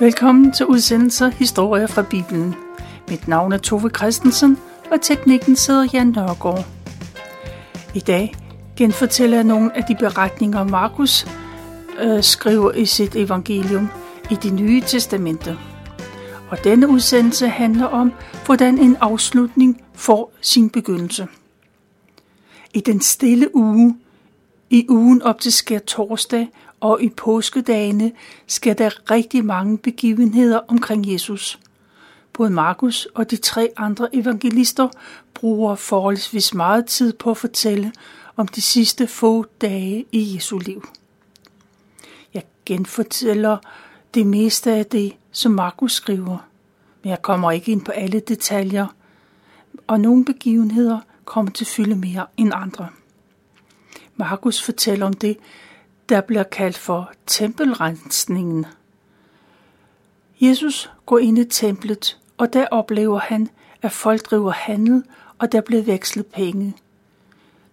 Velkommen til udsendelser Historier fra Bibelen. Mit navn er Tove Christensen, og teknikken sidder Jan Nørgaard. I dag genfortæller jeg nogle af de beretninger, Markus øh, skriver i sit evangelium i det nye testamente. Og denne udsendelse handler om, hvordan en afslutning får sin begyndelse. I den stille uge, i ugen op til skær torsdag og i påskedagene, sker der rigtig mange begivenheder omkring Jesus. Både Markus og de tre andre evangelister bruger forholdsvis meget tid på at fortælle om de sidste få dage i Jesu liv. Jeg genfortæller det meste af det, som Markus skriver, men jeg kommer ikke ind på alle detaljer, og nogle begivenheder kommer til fylde mere end andre. Markus fortæller om det, der bliver kaldt for tempelrensningen. Jesus går ind i templet, og der oplever han, at folk driver handel, og der bliver vekslet penge.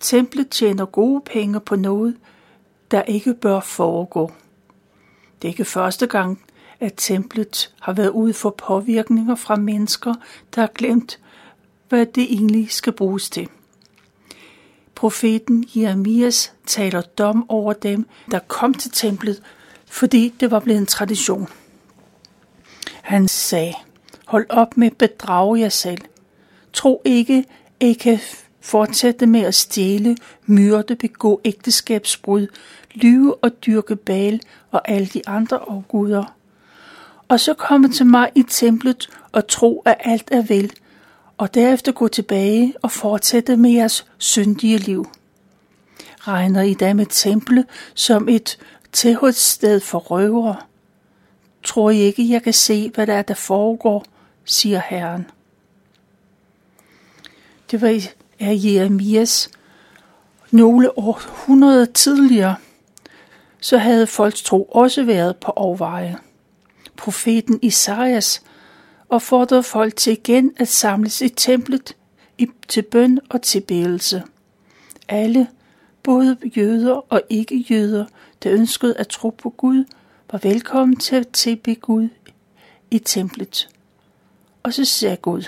Templet tjener gode penge på noget, der ikke bør foregå. Det er ikke første gang, at templet har været ude for påvirkninger fra mennesker, der har glemt, hvad det egentlig skal bruges til. Profeten Jeremias taler dom over dem, der kom til templet, fordi det var blevet en tradition. Han sagde, hold op med at bedrage jer selv. Tro ikke, at I kan fortsætte med at stjæle, myrde, begå ægteskabsbrud, lyve og dyrke bal og alle de andre afguder. Og så komme til mig i templet og tro, at alt er vel, og derefter gå tilbage og fortsætte med jeres syndige liv. Regner I da med temple som et tilhørssted for røvere? Tror I ikke, jeg kan se, hvad der er, der foregår, siger Herren. Det var er Jeremias nogle århundreder tidligere, så havde folks tro også været på overveje. Profeten Isaias opfordrede folk til igen at samles i templet til bøn og tilbedelse. Alle, både jøder og ikke-jøder, der ønskede at tro på Gud, var velkommen til at tilbe Gud i templet. Og så sagde Gud,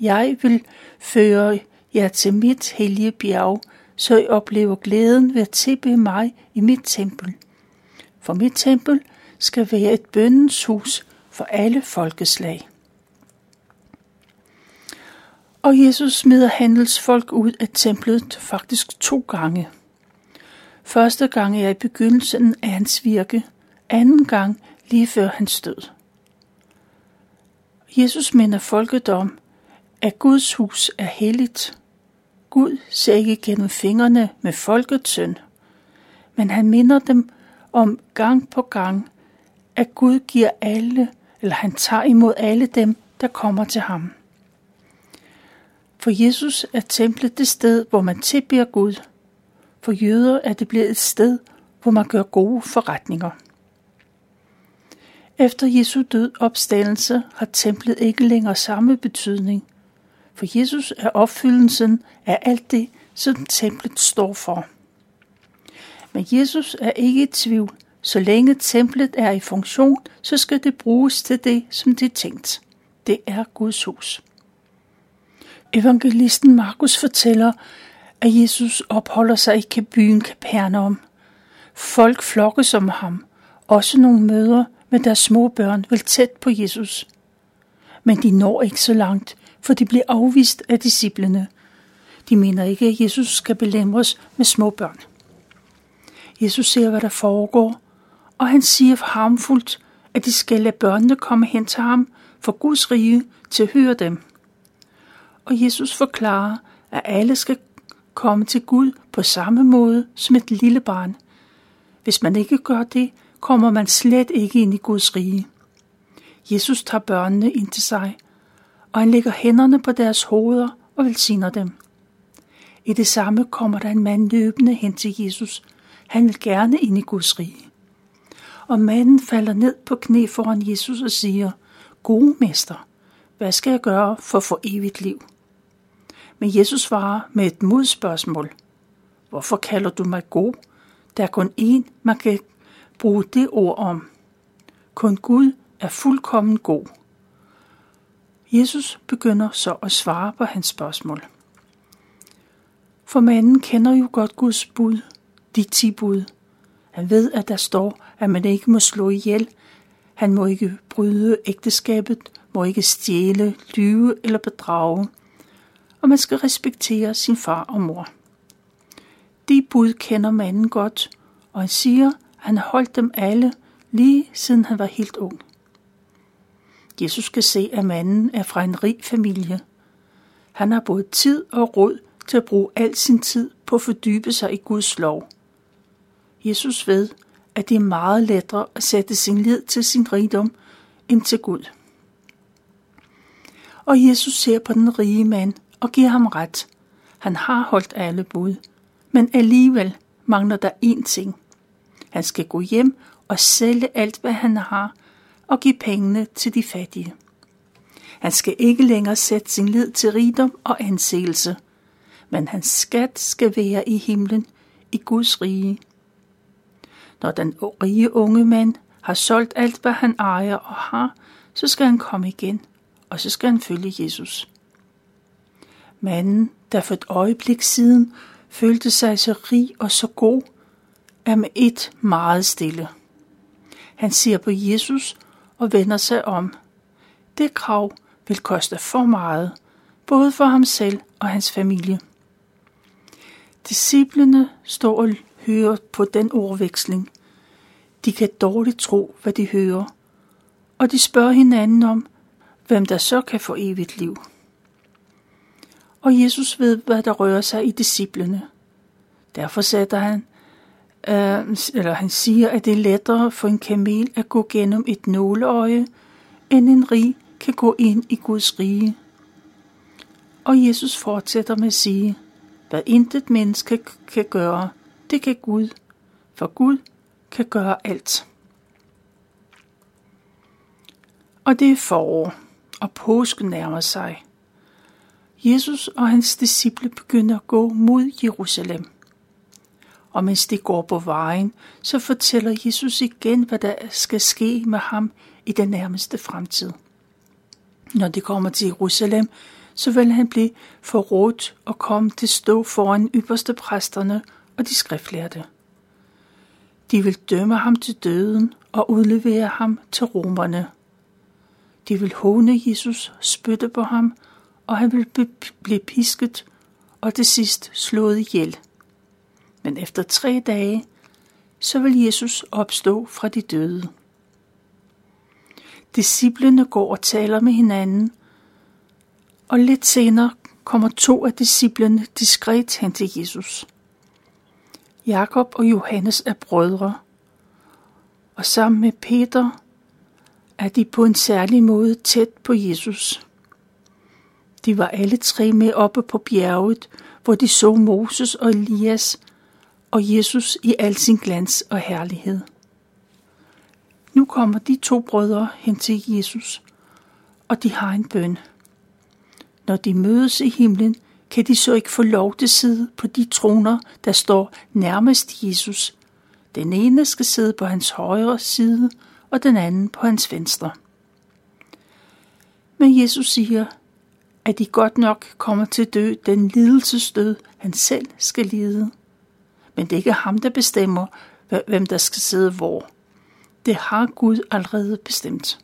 jeg vil føre jer til mit hellige bjerg, så I oplever glæden ved at tilbe mig i mit tempel. For mit tempel skal være et bøndens hus for alle folkeslag. Og Jesus smider handelsfolk ud af templet faktisk to gange. Første gang er i begyndelsen af hans virke, anden gang lige før hans død. Jesus minder folket om, at Guds hus er helligt. Gud ser ikke gennem fingrene med folkets søn, men han minder dem om gang på gang, at Gud giver alle, eller han tager imod alle dem, der kommer til ham. For Jesus er templet det sted, hvor man tilbeder Gud. For jøder er det blevet et sted, hvor man gør gode forretninger. Efter Jesu død opstandelse har templet ikke længere samme betydning, for Jesus er opfyldelsen af alt det, som templet står for. Men Jesus er ikke i tvivl. Så længe templet er i funktion, så skal det bruges til det, som det er tænkt. Det er Guds hus. Evangelisten Markus fortæller, at Jesus opholder sig i byen Kapernaum. Folk flokkes om ham. Også nogle møder med deres små børn vil tæt på Jesus. Men de når ikke så langt, for de bliver afvist af disciplene. De mener ikke, at Jesus skal belemres med små børn. Jesus ser, hvad der foregår, og han siger harmfuldt, at de skal lade børnene komme hen til ham, for Guds rige til at høre dem og Jesus forklarer, at alle skal komme til Gud på samme måde som et lille barn. Hvis man ikke gør det, kommer man slet ikke ind i Guds rige. Jesus tager børnene ind til sig, og han lægger hænderne på deres hoveder og velsigner dem. I det samme kommer der en mand løbende hen til Jesus. Han vil gerne ind i Guds rige. Og manden falder ned på knæ foran Jesus og siger, Gode mester, hvad skal jeg gøre for at få evigt liv? Men Jesus svarer med et modspørgsmål. Hvorfor kalder du mig god? Der er kun én, man kan bruge det ord om. Kun Gud er fuldkommen god. Jesus begynder så at svare på hans spørgsmål. For manden kender jo godt Guds bud, de ti bud. Han ved, at der står, at man ikke må slå ihjel, han må ikke bryde ægteskabet, må ikke stjæle, lyve eller bedrage, og man skal respektere sin far og mor. De bud kender manden godt, og han siger, at han holdt dem alle, lige siden han var helt ung. Jesus kan se, at manden er fra en rig familie. Han har både tid og råd til at bruge al sin tid på at fordybe sig i Guds lov. Jesus ved, at det er meget lettere at sætte sin lid til sin rigdom end til Gud. Og Jesus ser på den rige mand og giver ham ret. Han har holdt alle bud, men alligevel mangler der én ting. Han skal gå hjem og sælge alt, hvad han har, og give pengene til de fattige. Han skal ikke længere sætte sin lid til rigdom og anseelse, men hans skat skal være i himlen, i Guds rige. Når den rige unge mand har solgt alt, hvad han ejer og har, så skal han komme igen, og så skal han følge Jesus. Manden, der for et øjeblik siden følte sig så rig og så god, er med et meget stille. Han ser på Jesus og vender sig om. Det krav vil koste for meget, både for ham selv og hans familie. Disciplene står og hører på den ordveksling. De kan dårligt tro, hvad de hører, og de spørger hinanden om, hvem der så kan få evigt liv. Og Jesus ved, hvad der rører sig i disciplene. Derfor sætter han, øh, eller han siger, at det er lettere for en kamel at gå gennem et nåleøje, end en rig kan gå ind i Guds rige. Og Jesus fortsætter med at sige, hvad intet menneske kan gøre, det kan Gud, for Gud kan gøre alt. Og det er forår, og påsken nærmer sig. Jesus og hans disciple begynder at gå mod Jerusalem. Og mens de går på vejen, så fortæller Jesus igen, hvad der skal ske med ham i den nærmeste fremtid. Når de kommer til Jerusalem, så vil han blive forrådt og komme til stå foran ypperste præsterne og de skriftlærte. De vil dømme ham til døden og udlevere ham til romerne. De vil håne Jesus, spytte på ham, og han vil blive pisket og til sidst slået ihjel. Men efter tre dage, så vil Jesus opstå fra de døde. Disciplene går og taler med hinanden, og lidt senere kommer to af disciplene diskret hen til Jesus. Jakob og Johannes er brødre, og sammen med Peter er de på en særlig måde tæt på Jesus. De var alle tre med oppe på bjerget, hvor de så Moses og Elias og Jesus i al sin glans og herlighed. Nu kommer de to brødre hen til Jesus, og de har en bøn. Når de mødes i himlen, kan de så ikke få lov til at sidde på de troner, der står nærmest Jesus. Den ene skal sidde på hans højre side, og den anden på hans venstre. Men Jesus siger, at de godt nok kommer til at dø den lidelsesdød, han selv skal lide. Men det er ikke ham, der bestemmer, hvem der skal sidde hvor. Det har Gud allerede bestemt.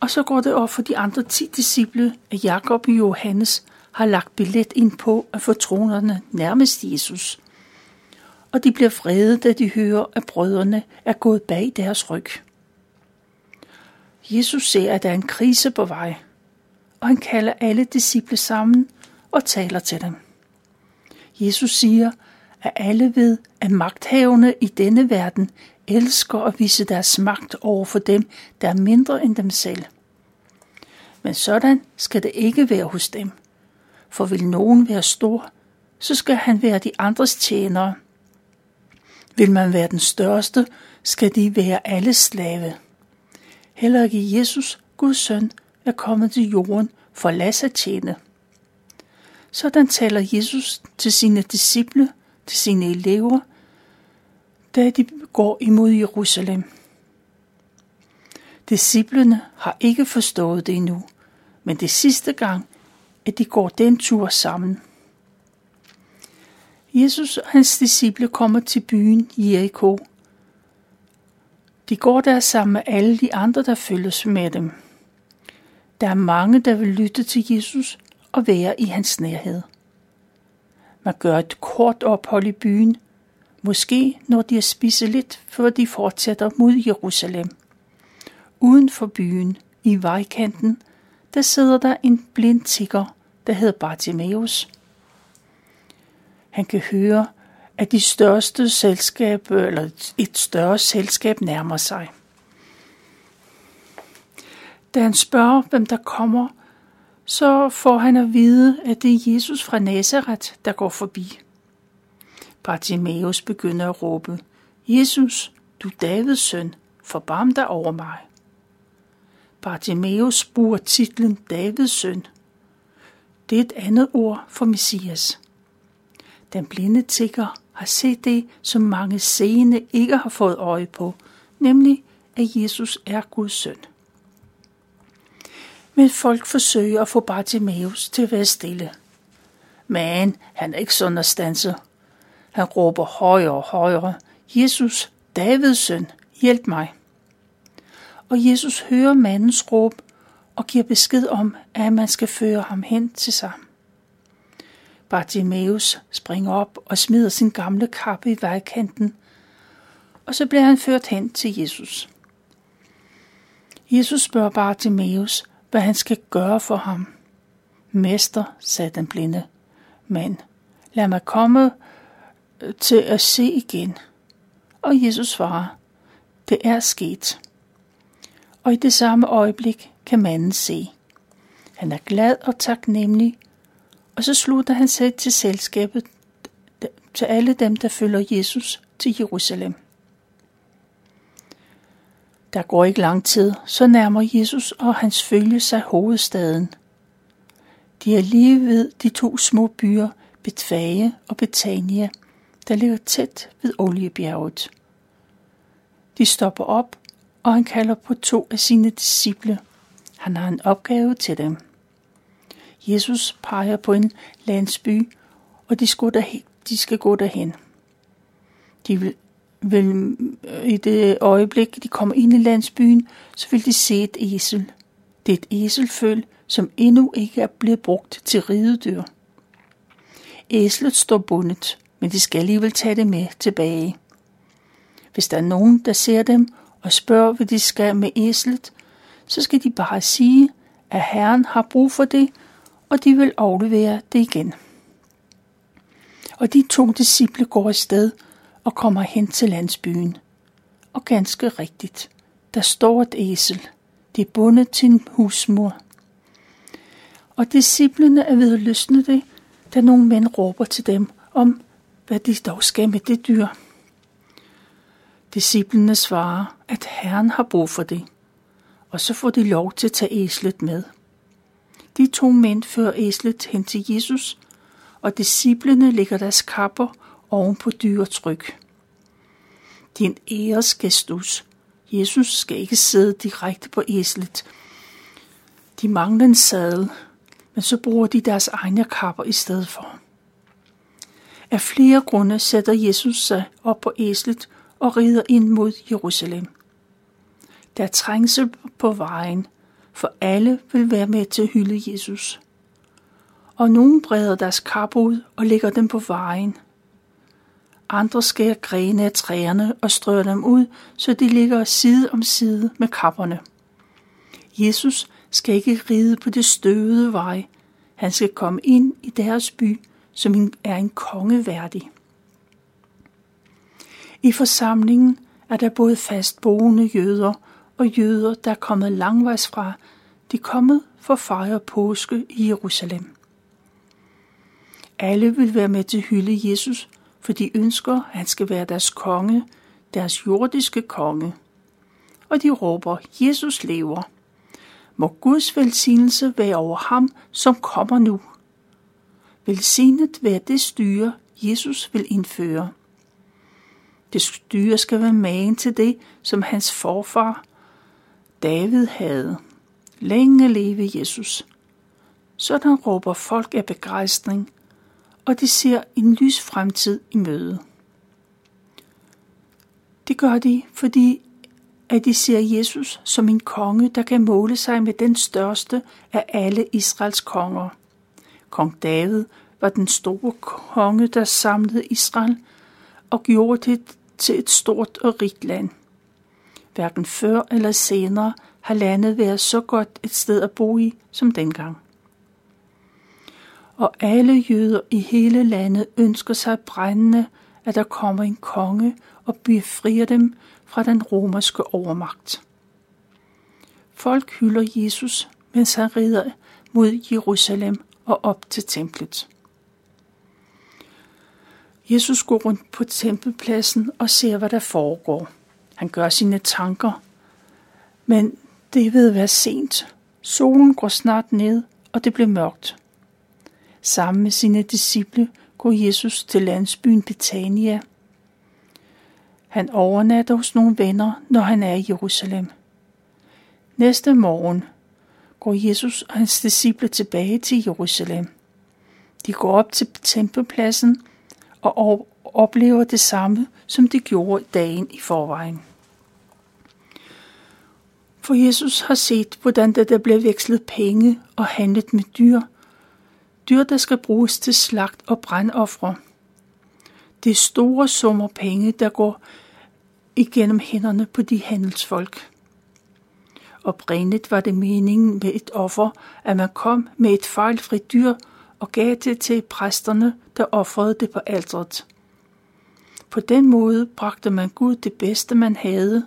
Og så går det op for de andre ti disciple, at Jakob og Johannes har lagt billet ind på at få tronerne nærmest Jesus. Og de bliver vrede, da de hører, at brødrene er gået bag deres ryg. Jesus ser, at der er en krise på vej, og han kalder alle disciple sammen og taler til dem. Jesus siger, at alle ved, at magthaverne i denne verden elsker at vise deres magt over for dem, der er mindre end dem selv. Men sådan skal det ikke være hos dem. For vil nogen være stor, så skal han være de andres tjenere. Vil man være den største, skal de være alle slave. Heller ikke Jesus, Guds søn, er kommet til jorden for at lade sig tjene. Sådan taler Jesus til sine disciple, til sine elever, da de går imod Jerusalem. Disciplene har ikke forstået det endnu, men det sidste gang, at de går den tur sammen. Jesus og hans disciple kommer til byen Jericho. De går der sammen med alle de andre, der følges med dem. Der er mange, der vil lytte til Jesus og være i hans nærhed. Man gør et kort ophold i byen, måske når de har spist lidt, før de fortsætter mod Jerusalem. Uden for byen, i vejkanten, der sidder der en blind tigger, der hedder Bartimaeus. Han kan høre, at de største selskab, eller et større selskab nærmer sig. Da han spørger, hvem der kommer, så får han at vide, at det er Jesus fra Nazareth, der går forbi. Bartimaeus begynder at råbe, Jesus, du Davids søn, forbarm dig over mig. Bartimaeus bruger titlen Davids søn. Det er et andet ord for Messias. Den blinde tigger har set det, som mange seende ikke har fået øje på, nemlig at Jesus er Guds søn. Men folk forsøger at få Bartimaeus til at være stille. Men han er ikke sådan at stanse. Han råber højere og højere, Jesus, Davids søn, hjælp mig. Og Jesus hører mandens råb og giver besked om, at man skal føre ham hen til sig. Bartimeus springer op og smider sin gamle kappe i vejkanten, og så bliver han ført hen til Jesus. Jesus spørger Bartimeus, hvad han skal gøre for ham. Mester, sagde den blinde mand, lad mig komme øh, til at se igen. Og Jesus svarer, det er sket. Og i det samme øjeblik kan manden se. Han er glad og taknemmelig, og så slutter han sig til selskabet til alle dem, der følger Jesus til Jerusalem. Der går ikke lang tid, så nærmer Jesus og hans følge sig hovedstaden. De er lige ved de to små byer, Betfage og Betania, der ligger tæt ved Oliebjerget. De stopper op, og han kalder på to af sine disciple. Han har en opgave til dem. Jesus peger på en landsby, og de skal, derhen, de skal gå derhen. De vil, vil, øh, i det øjeblik, de kommer ind i landsbyen, så vil de se et esel. Det er et eselføl, som endnu ikke er blevet brugt til ridedyr. Æslet står bundet, men de skal alligevel tage det med tilbage. Hvis der er nogen, der ser dem og spørger, hvad de skal med æslet, så skal de bare sige, at Herren har brug for det, og de vil aflevere det igen. Og de to disciple går afsted og kommer hen til landsbyen. Og ganske rigtigt, der står et æsel. Det er bundet til en husmor. Og disciplene er ved at løsne det, da nogle mænd råber til dem om, hvad de dog skal med det dyr. Disciplene svarer, at Herren har brug for det, og så får de lov til at tage æslet med. De to mænd fører æslet hen til Jesus, og disciplene lægger deres kapper oven på dyretryk. Det er en æresgestus. Jesus skal ikke sidde direkte på æslet. De mangler en sadel, men så bruger de deres egne kapper i stedet for. Af flere grunde sætter Jesus sig op på æslet og rider ind mod Jerusalem. Der er trængsel på vejen, for alle vil være med til at hylde Jesus. Og nogen breder deres kap ud og lægger dem på vejen. Andre skærer grene af træerne og strør dem ud, så de ligger side om side med kapperne. Jesus skal ikke ride på det støvede vej. Han skal komme ind i deres by, som er en kongeværdig. I forsamlingen er der både fastboende jøder og jøder, der er kommet langvejs fra. De er kommet for at fejre påske i Jerusalem. Alle vil være med til at hylde Jesus, for de ønsker, at han skal være deres konge, deres jordiske konge. Og de råber, Jesus lever. Må Guds velsignelse være over ham, som kommer nu. Velsignet være det styre, Jesus vil indføre. Det styre skal være magen til det, som hans forfar David havde. Længe leve Jesus. Sådan råber folk af begejstring, og de ser en lys fremtid i møde. Det gør de, fordi at de ser Jesus som en konge, der kan måle sig med den største af alle Israels konger. Kong David var den store konge, der samlede Israel og gjorde det til et stort og rigt land. Hverken før eller senere har landet været så godt et sted at bo i som dengang. Og alle jøder i hele landet ønsker sig brændende, at der kommer en konge og befrier dem fra den romerske overmagt. Folk hylder Jesus, mens han rider mod Jerusalem og op til templet. Jesus går rundt på tempelpladsen og ser, hvad der foregår. Han gør sine tanker, men det er ved at være sent. Solen går snart ned, og det bliver mørkt. Sammen med sine disciple går Jesus til landsbyen Betania. Han overnatter hos nogle venner, når han er i Jerusalem. Næste morgen går Jesus og hans disciple tilbage til Jerusalem. De går op til tempelpladsen og oplever det samme, som de gjorde dagen i forvejen. For Jesus har set, hvordan der, der bliver vekslet penge og handlet med dyr. Dyr, der skal bruges til slagt og brandoffre. Det er store summer penge, der går igennem hænderne på de handelsfolk. Oprindeligt var det meningen med et offer, at man kom med et fejlfrit dyr og gav det til præsterne, der offrede det på alteret. På den måde bragte man Gud det bedste, man havde,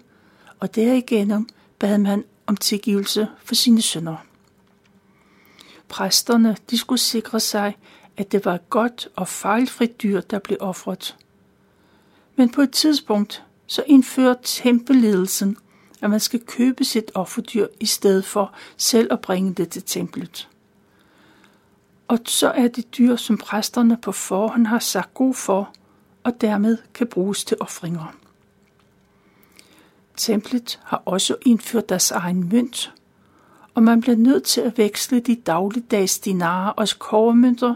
og derigennem bad man om tilgivelse for sine sønder. Præsterne de skulle sikre sig, at det var et godt og fejlfrit dyr, der blev offret. Men på et tidspunkt så indførte tempelledelsen, at man skal købe sit offerdyr i stedet for selv at bringe det til templet. Og så er det dyr, som præsterne på forhånd har sagt god for, og dermed kan bruges til offringer. Templet har også indført deres egen mønt, og man bliver nødt til at veksle de dagligdags dinarer og kovermønter.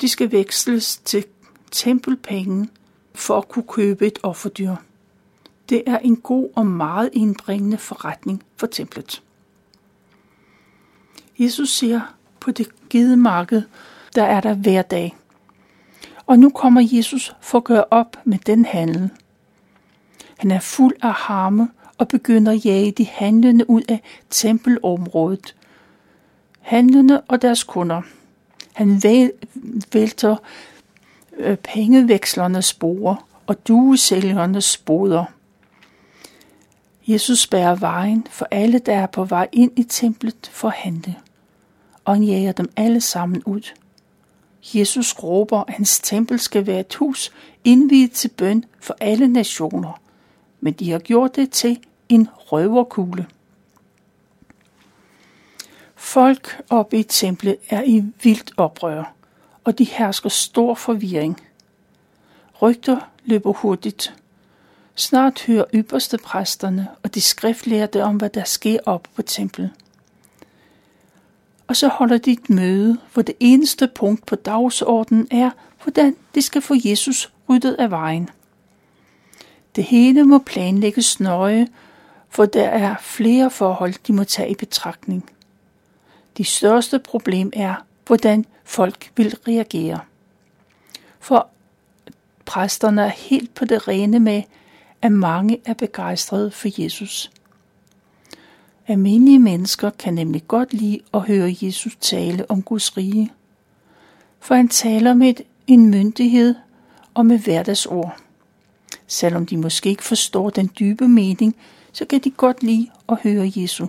De skal veksles til tempelpenge for at kunne købe et offerdyr. Det er en god og meget indbringende forretning for templet. Jesus siger, på det givet marked, der er der hver dag. Og nu kommer Jesus for at gøre op med den handel. Han er fuld af harme og begynder at jage de handlende ud af tempelområdet. Handlende og deres kunder. Han vælter øh, pengevekslernes spore og duesælgernes boder. Jesus spærrer vejen for alle, der er på vej ind i templet for at handle, og han jager dem alle sammen ud. Jesus råber, at hans tempel skal være et hus indviet til bøn for alle nationer, men de har gjort det til en røverkugle. Folk oppe i templet er i vildt oprør og de hersker stor forvirring. Rygter løber hurtigt. Snart hører ypperste præsterne og de skriftlærte om, hvad der sker op på templet. Og så holder de et møde, hvor det eneste punkt på dagsordenen er, hvordan de skal få Jesus ryddet af vejen. Det hele må planlægges nøje, for der er flere forhold, de må tage i betragtning. De største problem er, hvordan folk vil reagere. For præsterne er helt på det rene med, at mange er begejstrede for Jesus. Almindelige mennesker kan nemlig godt lide at høre Jesus tale om Guds rige, for han taler med en myndighed og med hverdagsord. Selvom de måske ikke forstår den dybe mening, så kan de godt lide at høre Jesus.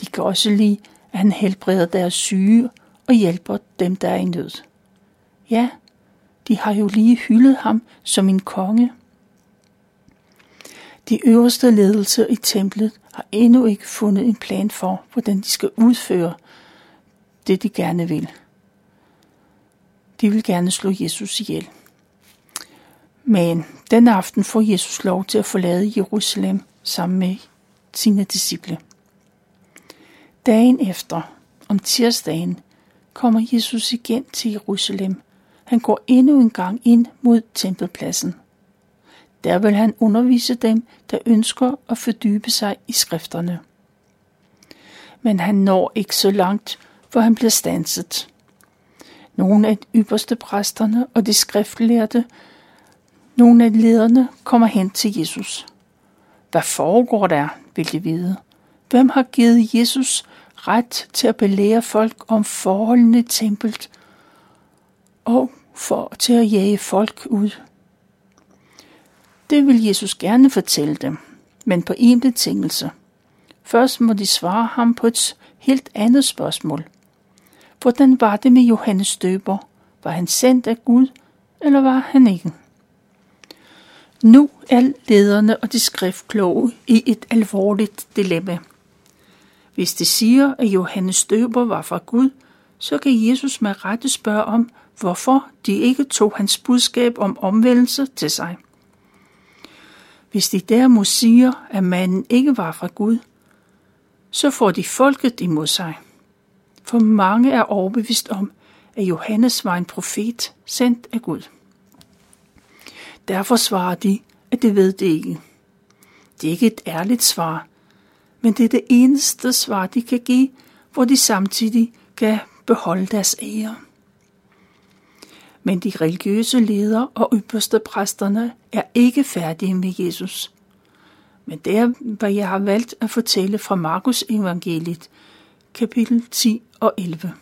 De kan også lide, at han helbreder deres syge og hjælper dem, der er i nød. Ja, de har jo lige hyldet ham som en konge. De øverste ledelser i templet har endnu ikke fundet en plan for, hvordan de skal udføre det, de gerne vil. De vil gerne slå Jesus ihjel. Men den aften får Jesus lov til at forlade Jerusalem sammen med sine disciple. Dagen efter, om tirsdagen, kommer Jesus igen til Jerusalem. Han går endnu en gang ind mod tempelpladsen. Der vil han undervise dem, der ønsker at fordybe sig i skrifterne. Men han når ikke så langt, for han bliver stanset. Nogle af de ypperste præsterne og de skriftlærte, nogle af lederne kommer hen til Jesus. Hvad foregår der, vil de vide. Hvem har givet Jesus ret til at belære folk om forholdene i templet og for til at jage folk ud? Det vil Jesus gerne fortælle dem, men på en betingelse. Først må de svare ham på et helt andet spørgsmål. Hvordan var det med Johannes døber? Var han sendt af Gud, eller var han ikke? Nu er lederne og de skriftkloge i et alvorligt dilemma. Hvis de siger, at Johannes døber var fra Gud, så kan Jesus med rette spørge om, hvorfor de ikke tog hans budskab om omvendelse til sig. Hvis de derimod siger, at manden ikke var fra Gud, så får de folket imod sig. For mange er overbevist om, at Johannes var en profet sendt af Gud. Derfor svarer de, at det ved det ikke. Det er ikke et ærligt svar, men det er det eneste svar, de kan give, hvor de samtidig kan beholde deres ære. Men de religiøse ledere og ypperste præsterne er ikke færdige med Jesus. Men det er, hvad jeg har valgt at fortælle fra Markus evangeliet, kapitel 10 og 11.